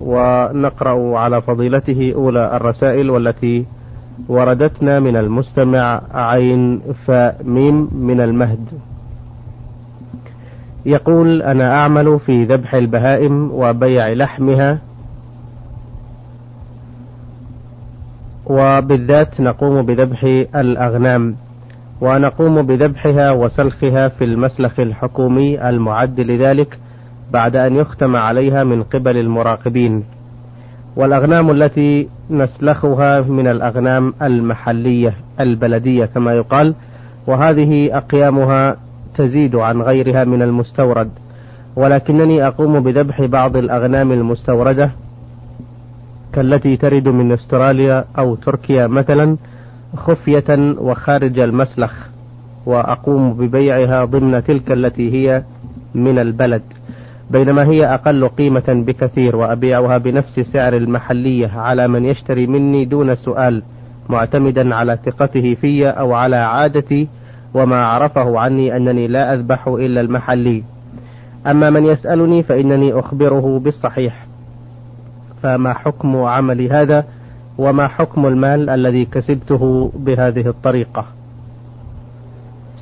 ونقرأ على فضيلته أولى الرسائل والتي وردتنا من المستمع عين فاء ميم من المهد. يقول أنا أعمل في ذبح البهائم وبيع لحمها وبالذات نقوم بذبح الأغنام ونقوم بذبحها وسلخها في المسلخ الحكومي المعد لذلك بعد أن يختم عليها من قبل المراقبين. والأغنام التي نسلخها من الأغنام المحلية البلدية كما يقال وهذه أقيامها تزيد عن غيرها من المستورد. ولكنني أقوم بذبح بعض الأغنام المستوردة كالتي ترد من استراليا أو تركيا مثلا خفية وخارج المسلخ وأقوم ببيعها ضمن تلك التي هي من البلد. بينما هي أقل قيمة بكثير وأبيعها بنفس سعر المحلية على من يشتري مني دون سؤال معتمدا على ثقته في أو على عادتي وما عرفه عني أنني لا أذبح إلا المحلي. أما من يسألني فإنني أخبره بالصحيح. فما حكم عملي هذا؟ وما حكم المال الذي كسبته بهذه الطريقة؟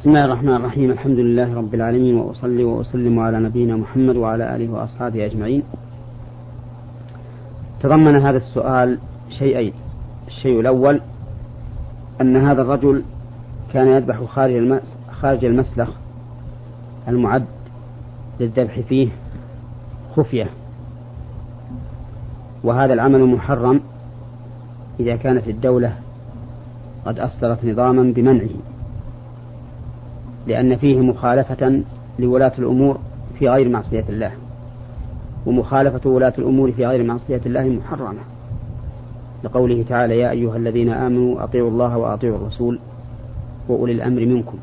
بسم الله الرحمن الرحيم. الحمد لله رب العالمين وأصلي وأسلم على نبينا محمد وعلى آله وأصحابه أجمعين. تضمن هذا السؤال شيئين. الشيء الأول أن هذا الرجل كان يذبح خارج خارج المسلخ المعد للذبح فيه خفية. وهذا العمل محرم إذا كانت الدولة قد أصدرت نظاما بمنعه. لأن فيه مخالفة لولاة الأمور في غير معصية الله ومخالفة ولاة الأمور في غير معصية الله محرمة. لقوله تعالى يا أيها الذين آمنوا أطيعوا الله وأطيعوا الرسول وأولي الأمر منكم.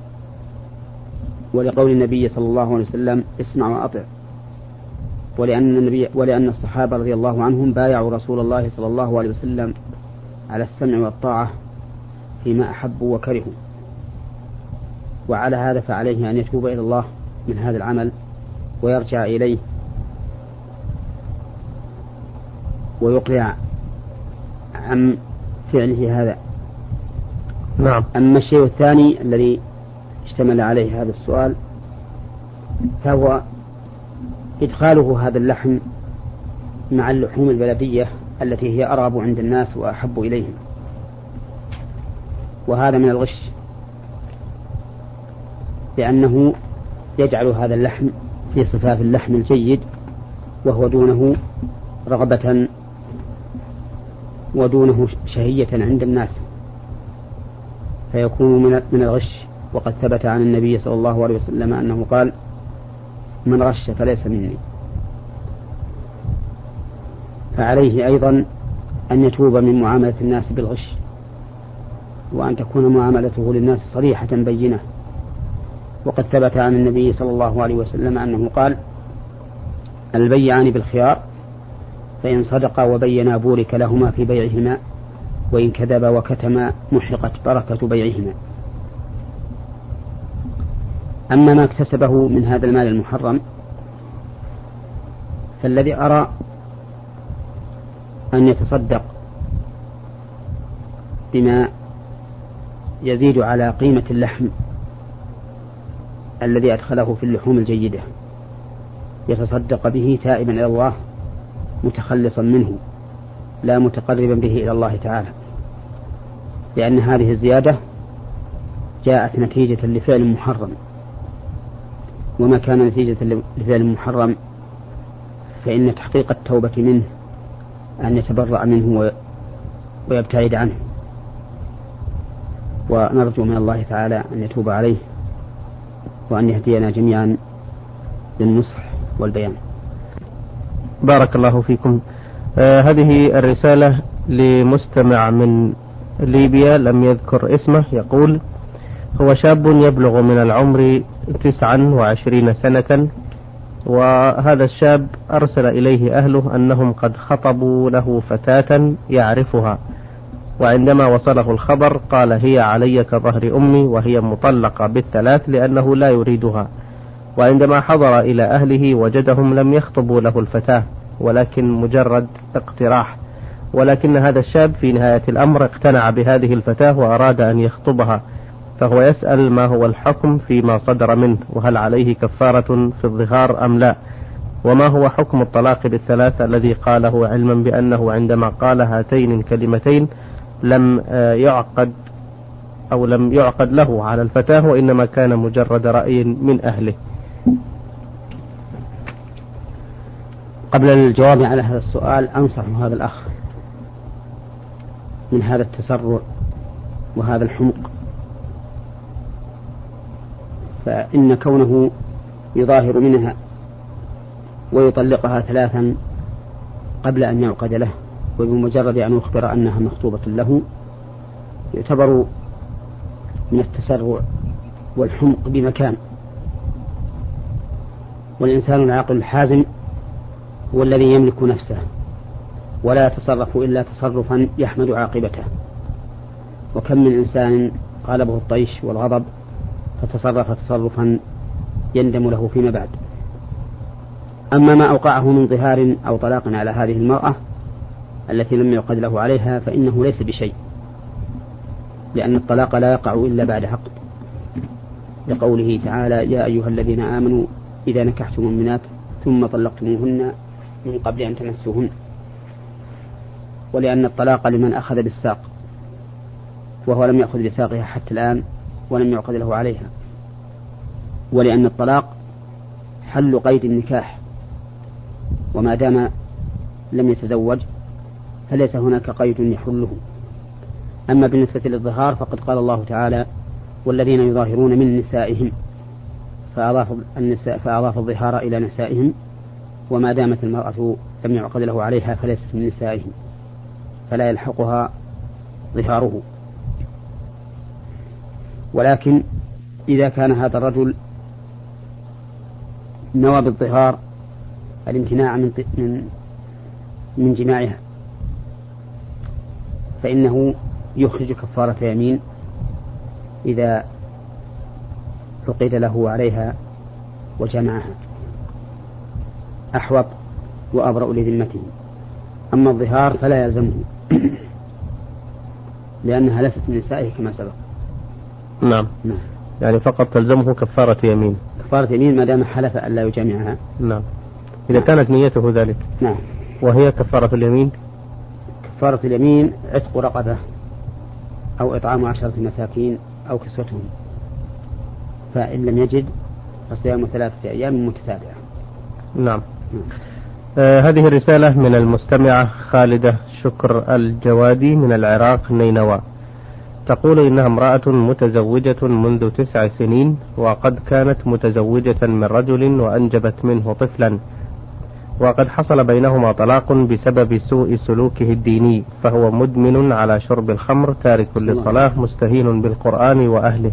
ولقول النبي صلى الله عليه وسلم اسمع وأطع. ولأن النبي ولأن الصحابة رضي الله عنهم بايعوا رسول الله صلى الله عليه وسلم على السمع والطاعة فيما أحبوا وكرهوا. وعلى هذا فعليه أن يتوب إلى الله من هذا العمل ويرجع إليه ويقلع عن فعله هذا. نعم. أما الشيء الثاني الذي اشتمل عليه هذا السؤال فهو إدخاله هذا اللحم مع اللحوم البلدية التي هي أرغب عند الناس وأحب إليهم وهذا من الغش لأنه يجعل هذا اللحم في صفاف اللحم الجيد وهو دونه رغبة ودونه شهية عند الناس. فيكون من الغش. وقد ثبت عن النبي صلى الله عليه وسلم أنه قال من غش فليس مني. فعليه أيضا أن يتوب من معاملة الناس بالغش وأن تكون معاملته للناس صريحة بينة. وقد ثبت عن النبي صلى الله عليه وسلم أنه قال البيعان بالخيار فإن صدقا وبينا بورك لهما في بيعهما وإن كذبا وكتما محقت بركة بيعهما. أما ما اكتسبه من هذا المال المحرم فالذي أرى أن يتصدق بما يزيد على قيمة اللحم الذي أدخله في اللحوم الجيدة يتصدق به تائبا إلى الله متخلصا منه لا متقربا به إلى الله تعالى. لأن هذه الزيادة جاءت نتيجة لفعل محرم. وما كان نتيجة لفعل محرم فإن تحقيق التوبة منه أن يتبرأ منه ويبتعد عنه. ونرجو من الله تعالى أن يتوب عليه. وأن يهدينا جميعا للنصح والبيان. بارك الله فيكم. آه هذه الرسالة لمستمع من ليبيا لم يذكر اسمه يقول هو شاب يبلغ من العمر تسعا وعشرين سنة وهذا الشاب أرسل إليه أهله أنهم قد خطبوا له فتاة يعرفها. وعندما وصله الخبر قال هي علي كظهر أمي وهي مطلقة بالثلاث لأنه لا يريدها. وعندما حضر إلى أهله وجدهم لم يخطبوا له الفتاة ولكن مجرد اقتراح. ولكن هذا الشاب في نهاية الأمر اقتنع بهذه الفتاة وأراد أن يخطبها فهو يسأل ما هو الحكم فيما صدر منه وهل عليه كفارة في الظهار أم لا؟ وما هو حكم الطلاق بالثلاث الذي قاله علما بأنه عندما قال هاتين الكلمتين لم آه، يعقد أو لم يعقد له على الفتاة وإنما كان مجرد رأي من أهله. قبل الجواب على هذا السؤال أنصح هذا الأخ من هذا التسرع وهذا الحمق. فإن كونه يظاهر منها ويطلقها ثلاثا قبل أن يعقد له. وبمجرد أن يخبر أنها مخطوبة له يعتبر من التسرع والحمق بمكان. والإنسان العاقل الحازم هو الذي يملك نفسه ولا يتصرف إلا تصرفا يحمد عاقبته. وكم من إنسان غلبه الطيش والغضب فتصرف تصرفا يندم له فيما بعد. أما ما أوقعه من ظهار أو طلاق على هذه المرأة التي لم يعقد له عليها فإنه ليس بشيء لأن الطلاق لا يقع إلا بعد عقد لقوله تعالى يا أيها الذين آمنوا إذا نكحتم المؤمنات ثم طلقتموهن من قبل أن تمسوهن. ولأن الطلاق لمن أخذ بالساق وهو لم يأخذ بساقها حتى الآن ولم يعقد له عليها. ولأن الطلاق حل قيد النكاح وما دام لم يتزوج فليس هناك قيد يحله. أما بالنسبة للظهار فقد قال الله تعالى والذين يظاهرون من نسائهم. فأضاف النساء فأضاف الظهار إلى نسائهم. وما دامت المرأة لم يعقد له عليها فليست من نسائهم. فلا يلحقها ظهاره. ولكن إذا كان هذا الرجل نوى بالظهار الامتناع من من من جماعها. فإنه يخرج كفارة يمين إذا فقد له عليها وجمعها. أحوط وأبرأ لذمته. أما الظهار فلا يلزمه. لأنها ليست من نسائه كما سبق. نعم. نعم. يعني فقط تلزمه كفارة يمين. كفارة يمين ما دام حلف أن لا يجامعها. نعم. إذا كانت نيته ذلك. نعم. وهي كفارة اليمين؟ كفارة اليمين عتق رقبة أو إطعام عشرة مساكين أو كسوتهم. فإن لم يجد فصيام ثلاثة أيام متتابعة. نعم, نعم. آه هذه الرسالة من المستمعة خالدة شكر الجوادي من العراق نينوى. تقول إنها امرأة متزوجة منذ تسع سنين وقد كانت متزوجة من رجل وأنجبت منه طفلا. وقد حصل بينهما طلاق بسبب سوء سلوكه الديني فهو مدمن على شرب الخمر تارك للصلاة مستهين بالقرآن وأهله.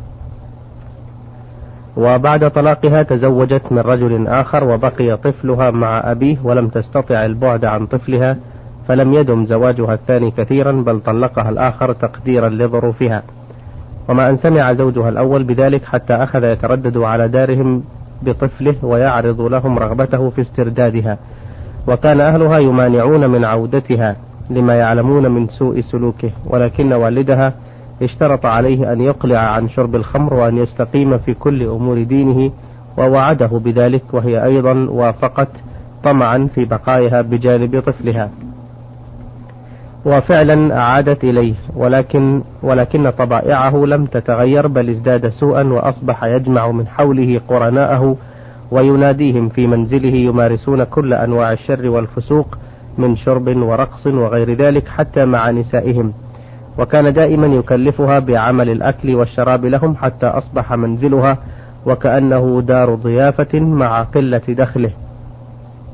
وبعد طلاقها تزوجت من رجل آخر وبقي طفلها مع أبيه ولم تستطع البعد عن طفلها فلم يدم زواجها الثاني كثيرا بل طلقها الآخر تقديرا لظروفها. وما أن سمع زوجها الأول بذلك حتى أخذ يتردد على دارهم بطفله ويعرض لهم رغبته في استردادها. وكان أهلها يمانعون من عودتها لما يعلمون من سوء سلوكه ولكن والدها اشترط عليه أن يقلع عن شرب الخمر وأن يستقيم في كل أمور دينه ووعده بذلك وهي أيضا وافقت طمعا في بقائها بجانب طفلها. وفعلا أعادت إليه ولكن ولكن طبائعه لم تتغير بل ازداد سوءا وأصبح يجمع من حوله قرناءه ويناديهم في منزله يمارسون كل أنواع الشر والفسوق من شرب ورقص وغير ذلك حتى مع نسائهم. وكان دائما يكلفها بعمل الأكل والشراب لهم حتى أصبح منزلها وكأنه دار ضيافة مع قلة دخله.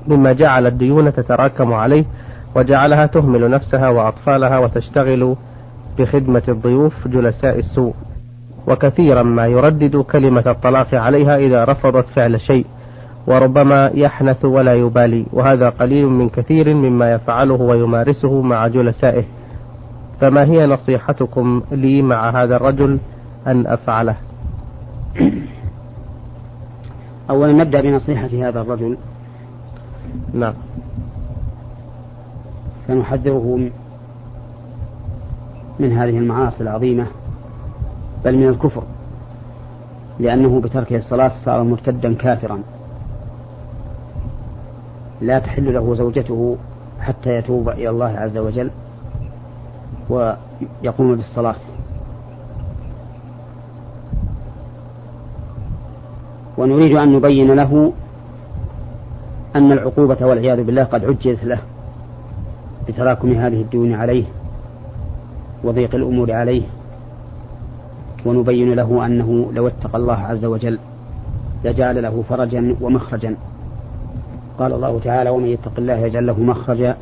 مما جعل الديون تتراكم عليه وجعلها تهمل نفسها وأطفالها وتشتغل بخدمة الضيوف جلساء السوء. وكثيرا ما يردد كلمة الطلاق عليها إذا رفضت فعل شيء وربما يحنث ولا يبالي وهذا قليل من كثير مما يفعله ويمارسه مع جلسائه. فما هي نصيحتكم لي مع هذا الرجل أن أفعله؟ أولا نبدأ بنصيحة هذا الرجل. نعم. فنحذره من هذه المعاصي العظيمة بل من الكفر لأنه بتركه الصلاة صار مرتدا كافرا. لا تحل له زوجته حتى يتوب إلى الله عز وجل ويقوم بالصلاة. ونريد أن نبين له أن العقوبة والعياذ بالله قد عجزت له. بتراكم هذه الديون عليه وضيق الأمور عليه ونبين له أنه لو اتقى الله عز وجل لجعل له فرجا ومخرجا. قال الله تعالى ومن يتق الله يجعل له مخرجا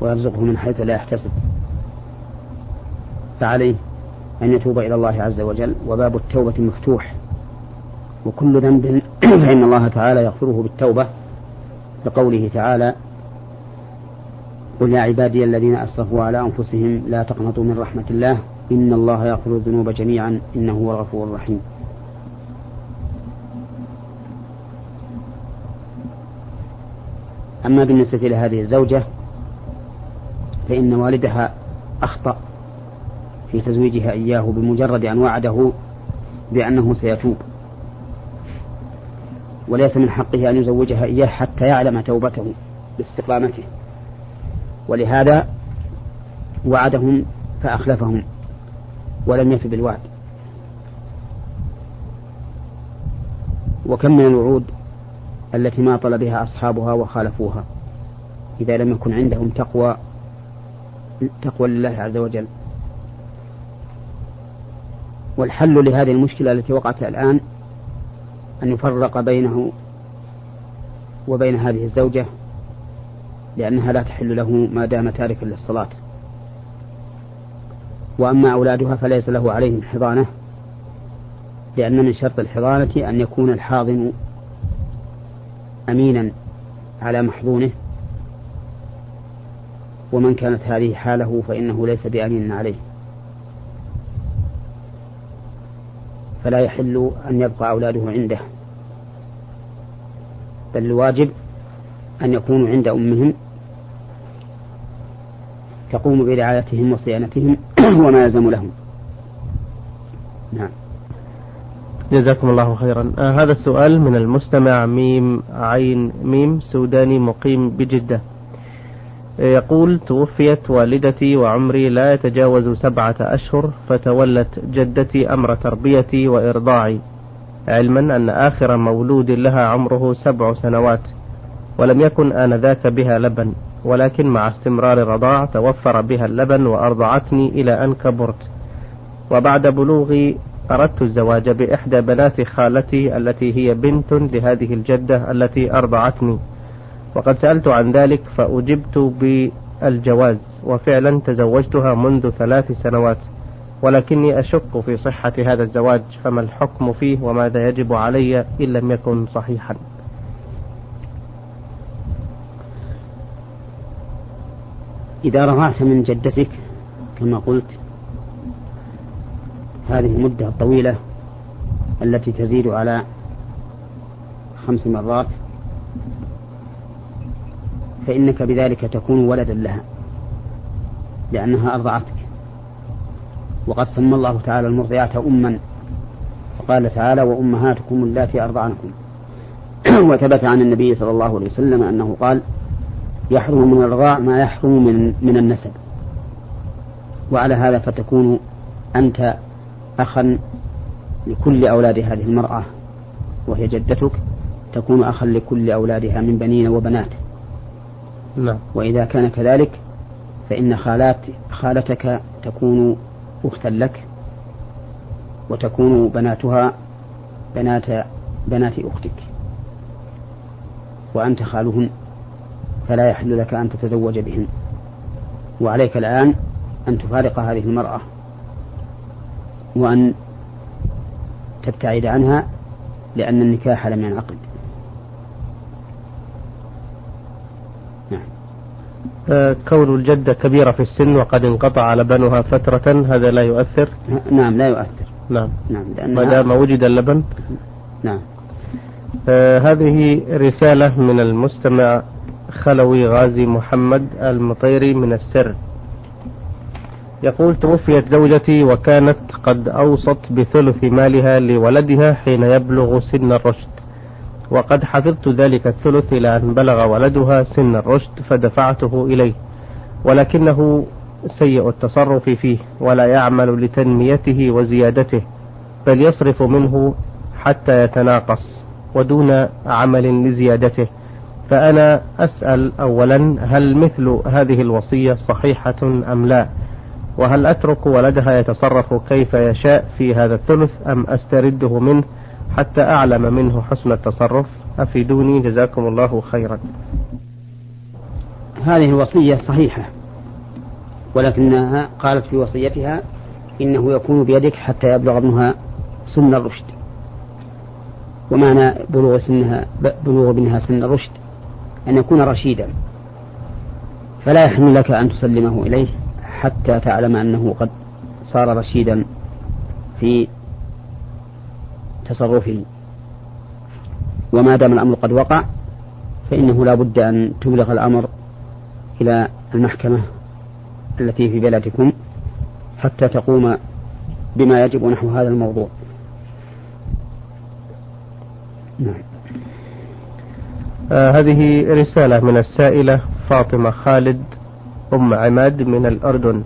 ويرزقه من حيث لا يحتسب. فعليه أن يتوب إلى الله عز وجل وباب التوبة مفتوح. وكل ذنب فإن الله تعالى يغفره بالتوبة لقوله تعالى قل يا عبادي الذين أسرفوا على أنفسهم لا تقنطوا من رحمة الله إن الله يغفر الذنوب جميعا إنه هو الغفور الرحيم. أما بالنسبة لهذه الزوجة فإن والدها أخطأ في تزويجها إياه بمجرد أن وعده بأنه سيتوب وليس من حقه أن يزوجها إياه حتى يعلم توبته باستقامته. ولهذا وعدهم فأخلفهم ولم يف بالوعد. وكم من الوعود التي ما طلبها بها أصحابها وخالفوها. إذا لم يكن عندهم تقوى تقوى لله عز وجل. والحل لهذه المشكلة التي وقعت الآن أن يفرق بينه وبين هذه الزوجة لأنها لا تحل له ما دام تاركا للصلاة. وأما أولادها فليس له عليهم حضانة لأن من شرط الحضانة أن يكون الحاضن أمينا على محظونه ومن كانت هذه حاله فإنه ليس بأمين عليه. فلا يحل أن يبقى أولاده عنده بل الواجب أن يكونوا عند أمهم تقوم برعايتهم وصيانتهم وما يلزم لهم. نعم. جزاكم الله خيرا. آه هذا السؤال من المستمع ميم عين ميم سوداني مقيم بجدة. يقول توفيت والدتي وعمري لا يتجاوز سبعة أشهر فتولت جدتي أمر تربيتي وإرضاعي. علما أن آخر مولود لها عمره سبع سنوات ولم يكن آنذاك بها لبن. ولكن مع استمرار الرضاع توفر بها اللبن وأرضعتني إلى أن كبرت. وبعد بلوغي أردت الزواج بإحدى بنات خالتي التي هي بنت لهذه الجدة التي أرضعتني. وقد سألت عن ذلك فأجبت بالجواز وفعلا تزوجتها منذ ثلاث سنوات. ولكني أشك في صحة هذا الزواج فما الحكم فيه وماذا يجب علي إن لم يكن صحيحا؟ إذا رضعت من جدتك كما قلت هذه المدة الطويلة التي تزيد على خمس مرات فإنك بذلك تكون ولدا لها لأنها أرضعتك. وقد سمى الله تعالى المرضعات أما وقال تعالى وأمهاتكم اللاتي أرضعنكم. وثبت عن النبي صلى الله عليه وسلم أنه قال يحرم من الرضاع ما يحرم من, من النسب. وعلى هذا فتكون أنت أخا لكل أولاد هذه المرأة وهي جدتك تكون أخا لكل أولادها من بنين وبنات. نعم. وإذا كان كذلك فإن خالات خالتك تكون أختا لك وتكون بناتها بنات بنات أختك. وأنت خالهن. فلا يحل لك أن تتزوج بهن. وعليك الآن أن تفارق هذه المرأة وأن تبتعد عنها لأن النكاح لم ينعقد. نعم. آه، كون الجدة كبيرة في السن وقد انقطع لبنها فترة هذا لا يؤثر؟ نعم لا يؤثر. نعم. نعم ما دام وجد اللبن؟ نعم. آه هذه رسالة من المستمع خلوي غازي محمد المطيري من السر. يقول توفيت زوجتي وكانت قد أوصت بثلث مالها لولدها حين يبلغ سن الرشد. وقد حفظت ذلك الثلث إلى أن بلغ ولدها سن الرشد فدفعته إليه. ولكنه سيء التصرف فيه ولا يعمل لتنميته وزيادته بل يصرف منه حتى يتناقص ودون عمل لزيادته. فأنا أسأل أولا هل مثل هذه الوصية صحيحة أم لا؟ وهل أترك ولدها يتصرف كيف يشاء في هذا الثلث أم أسترده منه حتى أعلم منه حسن التصرف؟ أفيدوني جزاكم الله خيرا. هذه الوصية صحيحة ولكنها قالت في وصيتها إنه يكون بيدك حتى يبلغ ابنها سن الرشد. ومعنى بلوغ سنها بلوغ ابنها سن الرشد؟ أن يكون رشيدا. فلا يحل لك أن تسلمه إليه حتى تعلم أنه قد صار رشيدا في تصرفه. وما دام الأمر قد وقع فإنه لا بد أن تبلغ الأمر إلى المحكمة التي في بلدكم حتى تقوم بما يجب نحو هذا الموضوع. نعم. آه هذه رسالة من السائلة فاطمة خالد أم عماد من الأردن.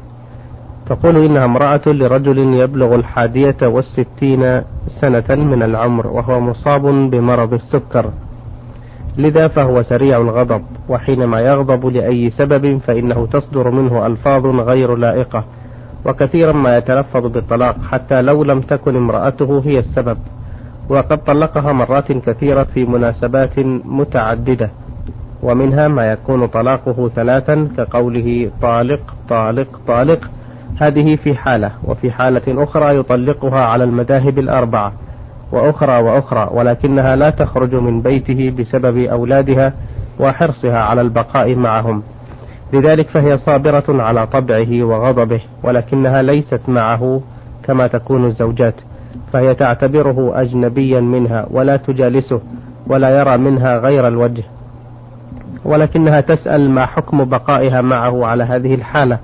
تقول إنها امرأة لرجل يبلغ الحادية والستين سنة من العمر وهو مصاب بمرض السكر. لذا فهو سريع الغضب وحينما يغضب لأي سبب فإنه تصدر منه ألفاظ غير لائقة وكثيرا ما يتلفظ بالطلاق حتى لو لم تكن امرأته هي السبب. وقد طلقها مرات كثيرة في مناسبات متعددة ومنها ما يكون طلاقه ثلاثا كقوله طالق طالق طالق هذه في حالة وفي حالة أخرى يطلقها على المذاهب الأربعة وأخرى وأخرى ولكنها لا تخرج من بيته بسبب أولادها وحرصها على البقاء معهم. لذلك فهي صابرة على طبعه وغضبه ولكنها ليست معه كما تكون الزوجات. فهي تعتبره أجنبيا منها ولا تجالسه ولا يرى منها غير الوجه ولكنها تسأل ما حكم بقائها معه على هذه الحالة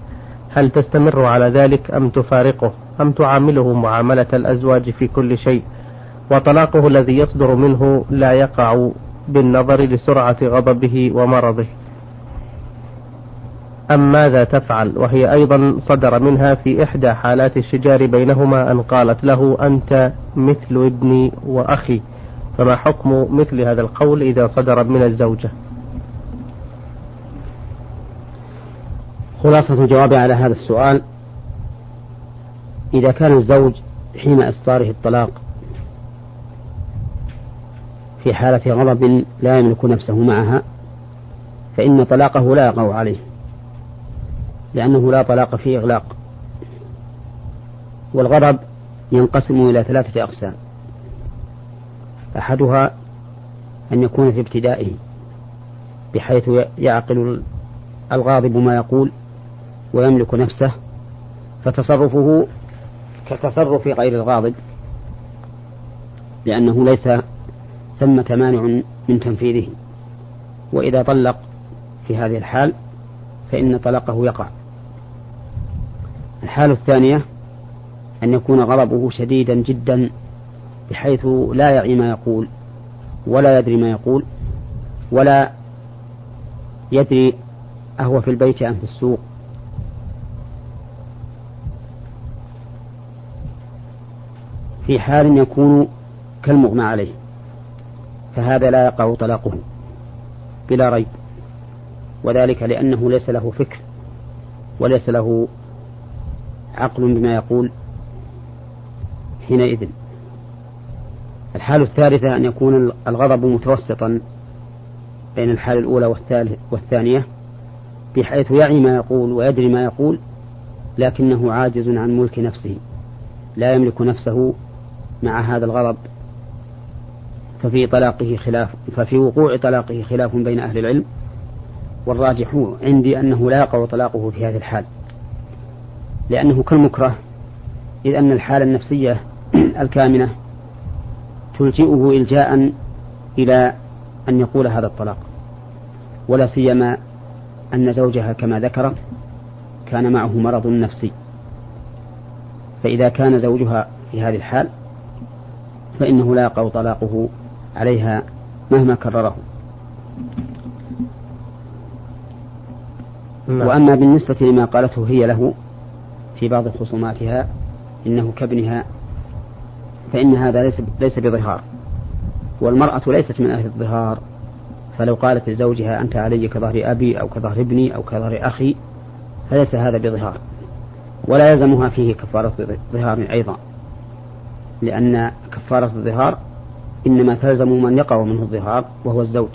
هل تستمر على ذلك أم تفارقه أم تعامله معاملة الأزواج في كل شيء وطلاقه الذي يصدر منه لا يقع بالنظر لسرعة غضبه ومرضه. أم ماذا تفعل؟ وهي أيضا صدر منها في إحدى حالات الشجار بينهما أن قالت له أنت مثل ابني وأخي فما حكم مثل هذا القول إذا صدر من الزوجة؟ خلاصة الجواب على هذا السؤال إذا كان الزوج حين إصداره الطلاق في حالة غضب لا يملك نفسه معها فإن طلاقه لا يقع عليه. لأنه لا طلاق فيه إغلاق. والغضب ينقسم إلى ثلاثة أقسام. أحدها أن يكون في ابتدائه بحيث يعقل الغاضب ما يقول ويملك نفسه فتصرفه كتصرف غير الغاضب لأنه ليس ثمة مانع من تنفيذه. وإذا طلق في هذه الحال فإن طلاقه يقع. الحالة الثانية أن يكون غضبه شديدا جدا بحيث لا يعي ما يقول ولا يدري ما يقول ولا يدري أهو في البيت أم في السوق. في حال يكون كالمغمى عليه فهذا لا يقع طلاقه بلا ريب وذلك لأنه ليس له فكر وليس له عقل بما يقول حينئذ. الحال الثالثة أن يكون الغضب متوسطا بين الحالة الأولى والثانية بحيث يعي ما يقول ويدري ما يقول لكنه عاجز عن ملك نفسه لا يملك نفسه مع هذا الغضب. ففي طلاقه خلاف ففي وقوع طلاقه خلاف بين أهل العلم والراجح عندي أنه لا يقع طلاقه في هذه الحال. لأنه كالمكره إذ أن الحالة النفسية الكامنة تلجئه إلجاء إلى أن يقول هذا الطلاق. ولا سيما أن زوجها كما ذكرت كان معه مرض نفسي. فإذا كان زوجها في هذه الحال فإنه لا يقع طلاقه عليها مهما كرره. نعم. وأما بالنسبة لما قالته هي له في بعض خصوماتها إنه كابنها فإن هذا ليس ليس بظهار والمرأة ليست من أهل الظهار. فلو قالت لزوجها أنت علي كظهر أبي أو كظهر ابني أو كظهر أخي فليس هذا بظهار. ولا يلزمها فيه كفارة ظهار أيضا لأن كفارة الظهار إنما تلزم من يقع منه الظهار وهو الزوج.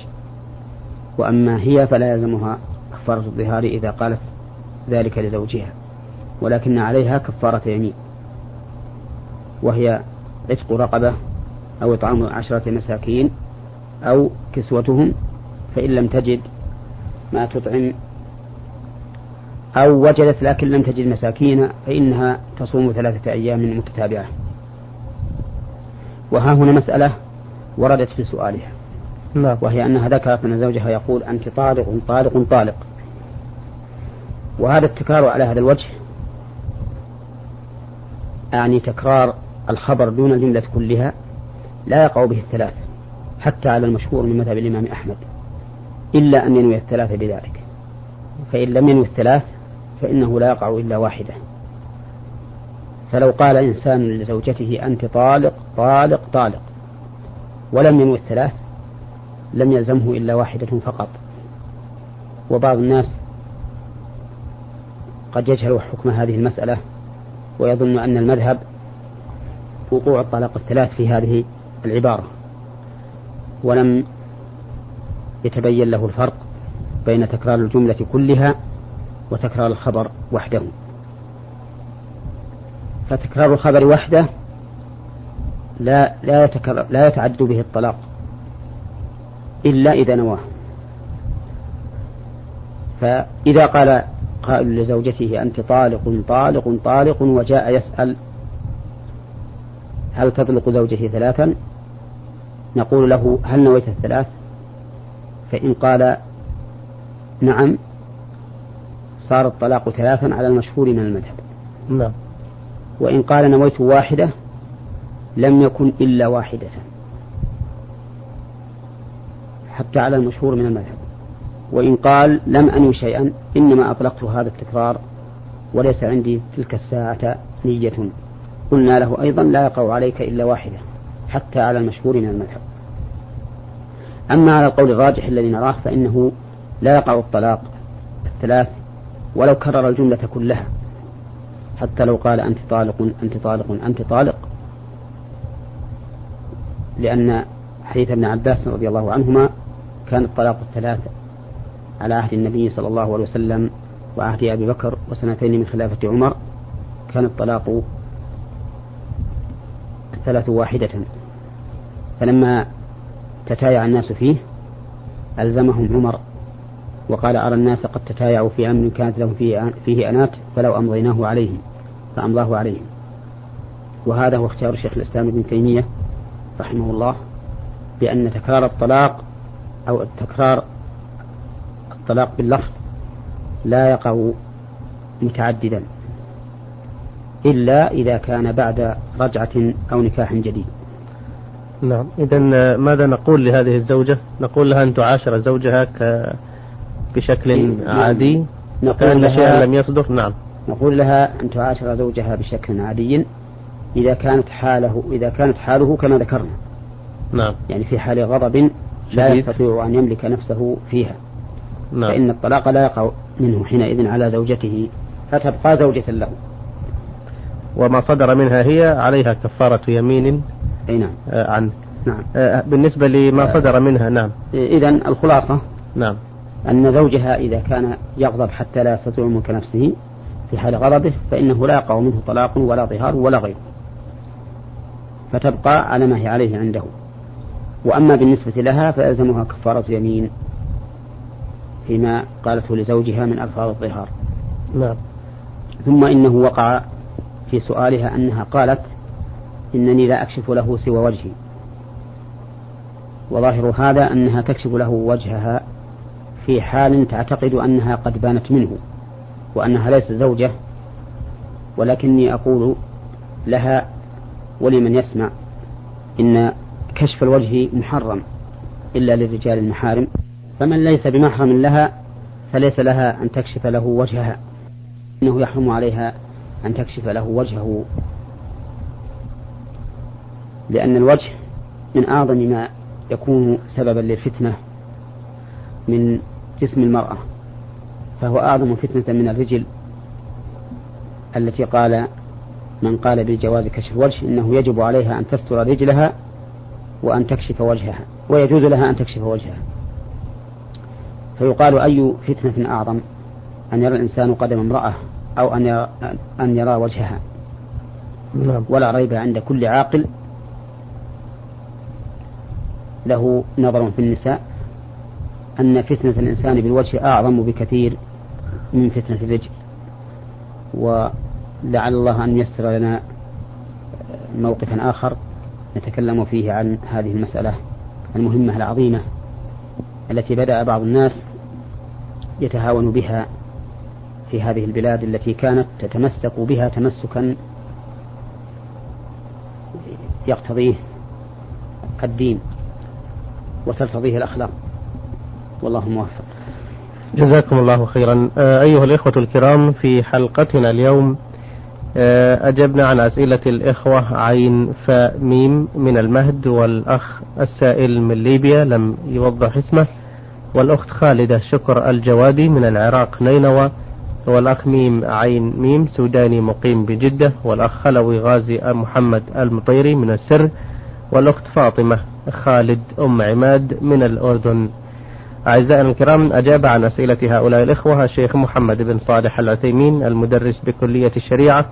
وأما هي فلا يلزمها كفارة الظهار إذا قالت ذلك لزوجها. ولكن عليها كفارة يمين. وهي عتق رقبة أو إطعام عشرة مساكين أو كسوتهم فإن لم تجد ما تطعم. أو وجدت لكن لم تجد مساكين فإنها تصوم ثلاثة أيام متتابعة. وها هنا مسألة وردت في سؤالها. نعم. وهي أنها ذكرت أن زوجها يقول أنت طالق طالق طالق. وهذا التكرار على هذا الوجه أعني تكرار الخبر دون الجملة كلها لا يقع به الثلاث حتى على المشهور من مذهب الإمام أحمد إلا أن ينوي الثلاث بذلك. فإن لم ينوي الثلاث فإنه لا يقع إلا واحدة. فلو قال إنسان لزوجته أنت طالق طالق طالق ولم ينوي الثلاث لم يلزمه إلا واحدة فقط. وبعض الناس قد يجهل حكم هذه المسألة ويظن أن المذهب وقوع الطلاق الثلاث في هذه العبارة ولم يتبين له الفرق بين تكرار الجملة كلها وتكرار الخبر وحده. فتكرار الخبر وحده لا لا يتكرر لا يتعدد به الطلاق إلا إذا نواه. فإذا قال قائل لزوجته أنت طالق طالق طالق وجاء يسأل هل تطلق زوجتي ثلاثا؟ نقول له هل نويت الثلاث؟ فإن قال نعم صار الطلاق ثلاثا على المشهور من المذهب. نعم. وإن قال نويت واحدة لم يكن إلا واحدة حتى على المشهور من المذهب. وإن قال لم أنوي شيئا إنما أطلقت هذا التكرار وليس عندي تلك الساعة نية. قلنا له أيضا لا يقع عليك إلا واحدة حتى على المشهور من المذهب. أما على القول الراجح الذي نراه فإنه لا يقع الطلاق الثلاث ولو كرر الجملة كلها. حتى لو قال أنت طالق أنت طالق أنت طالق. لأن حديث ابن عباس رضي الله عنهما كان الطلاق الثلاثة على عهد النبي صلى الله عليه وسلم وعهد أبي بكر وسنتين من خلافة عمر كان الطلاق الثلاث واحدة. فلما تتايع الناس فيه ألزمهم عمر وقال أرى الناس قد تتايعوا في أمر كانت لهم فيه, فيه أنات فلو أمضيناه عليهم فأمضاه عليهم. وهذا هو اختيار شيخ الإسلام ابن تيمية رحمه الله بأن تكرار الطلاق أو تكرار الطلاق باللفظ لا يقع متعددا إلا إذا كان بعد رجعة أو نكاح جديد. نعم. إذا ماذا نقول لهذه الزوجة؟ نقول لها أن تعاشر زوجها ك... بشكل إيه، عادي. نقول لها شيئا لم يصدر؟ نعم. نقول لها أن تعاشر زوجها بشكل عادي إذا كانت حاله إذا كانت حاله كما ذكرنا. نعم. يعني في حال غضب لا يستطيع أن يملك نفسه فيها. نعم. فإن الطلاق لا يقع منه حينئذ على زوجته فتبقى زوجة له. وما صدر منها هي عليها كفارة يمين أي نعم. آه عن نعم. آه بالنسبة لما صدر منها نعم. إذا الخلاصة نعم. أن زوجها إذا كان يغضب حتى لا يستطيع ملك نفسه في حال غضبه فإنه لا يقع منه طلاق ولا ظهار ولا غيره. فتبقى على ما هي عليه عنده. وأما بالنسبة لها فيلزمها كفارة يمين. فيما قالته لزوجها من ألفاظ الظهار. نعم. ثم إنه وقع في سؤالها أنها قالت إنني لا أكشف له سوى وجهي. وظاهر هذا أنها تكشف له وجهها في حال تعتقد أنها قد بانت منه وأنها ليست زوجة ولكني أقول لها ولمن يسمع إن كشف الوجه محرم إلا للرجال المحارم. فمن ليس بمحرم لها فليس لها أن تكشف له وجهها. إنه يحرم عليها أن تكشف له وجهه. لأن الوجه من أعظم ما يكون سببا للفتنة من جسم المرأة. فهو أعظم فتنة من الرجل التي قال من قال بجواز كشف الوجه إنه يجب عليها أن تستر رجلها وأن تكشف وجهها. ويجوز لها أن تكشف وجهها. فيقال أي فتنة أعظم أن يرى الإنسان قدم امرأة أو أن يرى, أن يرى وجهها؟ نعم. ولا ريب عند كل عاقل له نظر في النساء أن فتنة الإنسان بالوجه أعظم بكثير من فتنة الرجل. ولعل الله أن ييسر لنا موقفا آخر نتكلم فيه عن هذه المسألة المهمة العظيمة. التي بدأ بعض الناس يتهاون بها في هذه البلاد التي كانت تتمسك بها تمسكا يقتضيه الدين وترتضيه الأخلاق. والله موفق. جزاكم الله خيرا. آه، أيها الإخوة الكرام في حلقتنا اليوم آه، أجبنا عن أسئلة الإخوة عين فاء من المهد والأخ السائل من ليبيا لم يوضح اسمه. والأخت خالدة شكر الجوادي من العراق نينوى والأخ ميم عين ميم سوداني مقيم بجدة والأخ خلوي غازي محمد المطيري من السر والأخت فاطمة خالد أم عماد من الأردن. أعزائنا الكرام أجاب عن أسئلة هؤلاء الإخوة الشيخ محمد بن صالح العثيمين المدرس بكلية الشريعة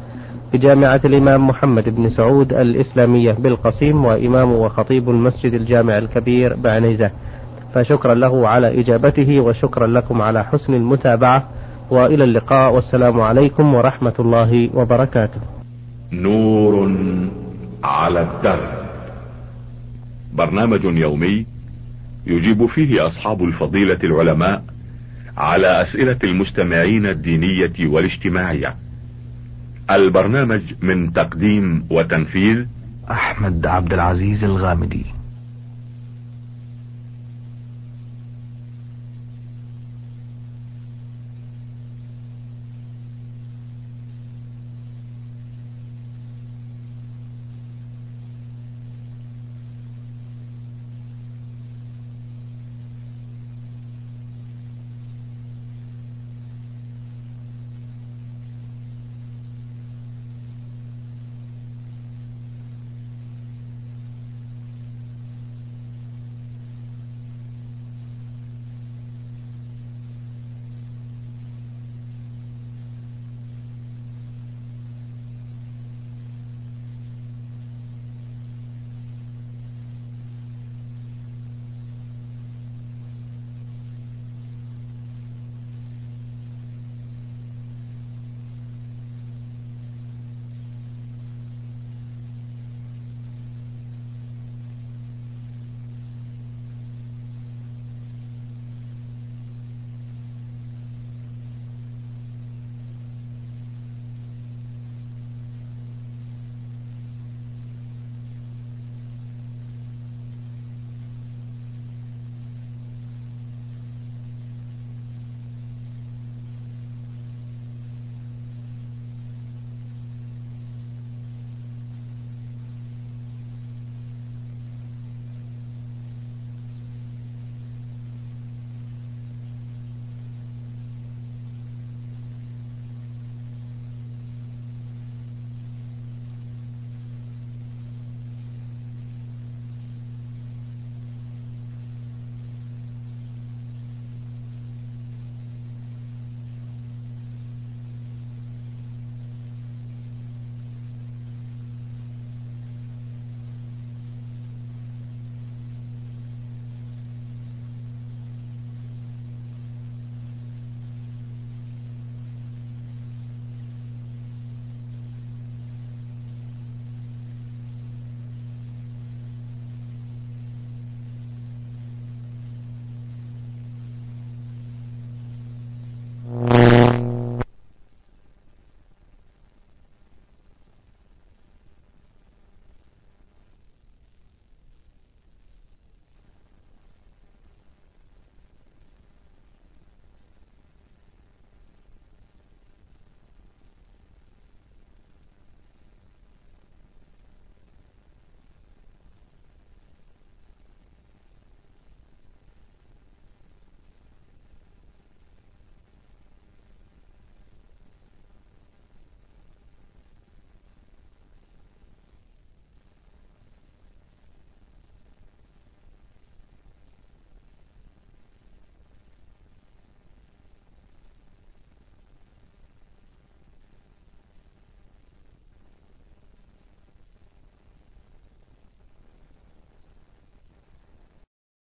بجامعة الإمام محمد بن سعود الإسلامية بالقصيم وإمام وخطيب المسجد الجامع الكبير بعنيزة. فشكرا له على إجابته وشكرا لكم على حسن المتابعة وإلى اللقاء والسلام عليكم ورحمة الله وبركاته. نور على الدرب. برنامج يومي يجيب فيه أصحاب الفضيلة العلماء على أسئلة المستمعين الدينية والاجتماعية. البرنامج من تقديم وتنفيذ أحمد عبد العزيز الغامدي.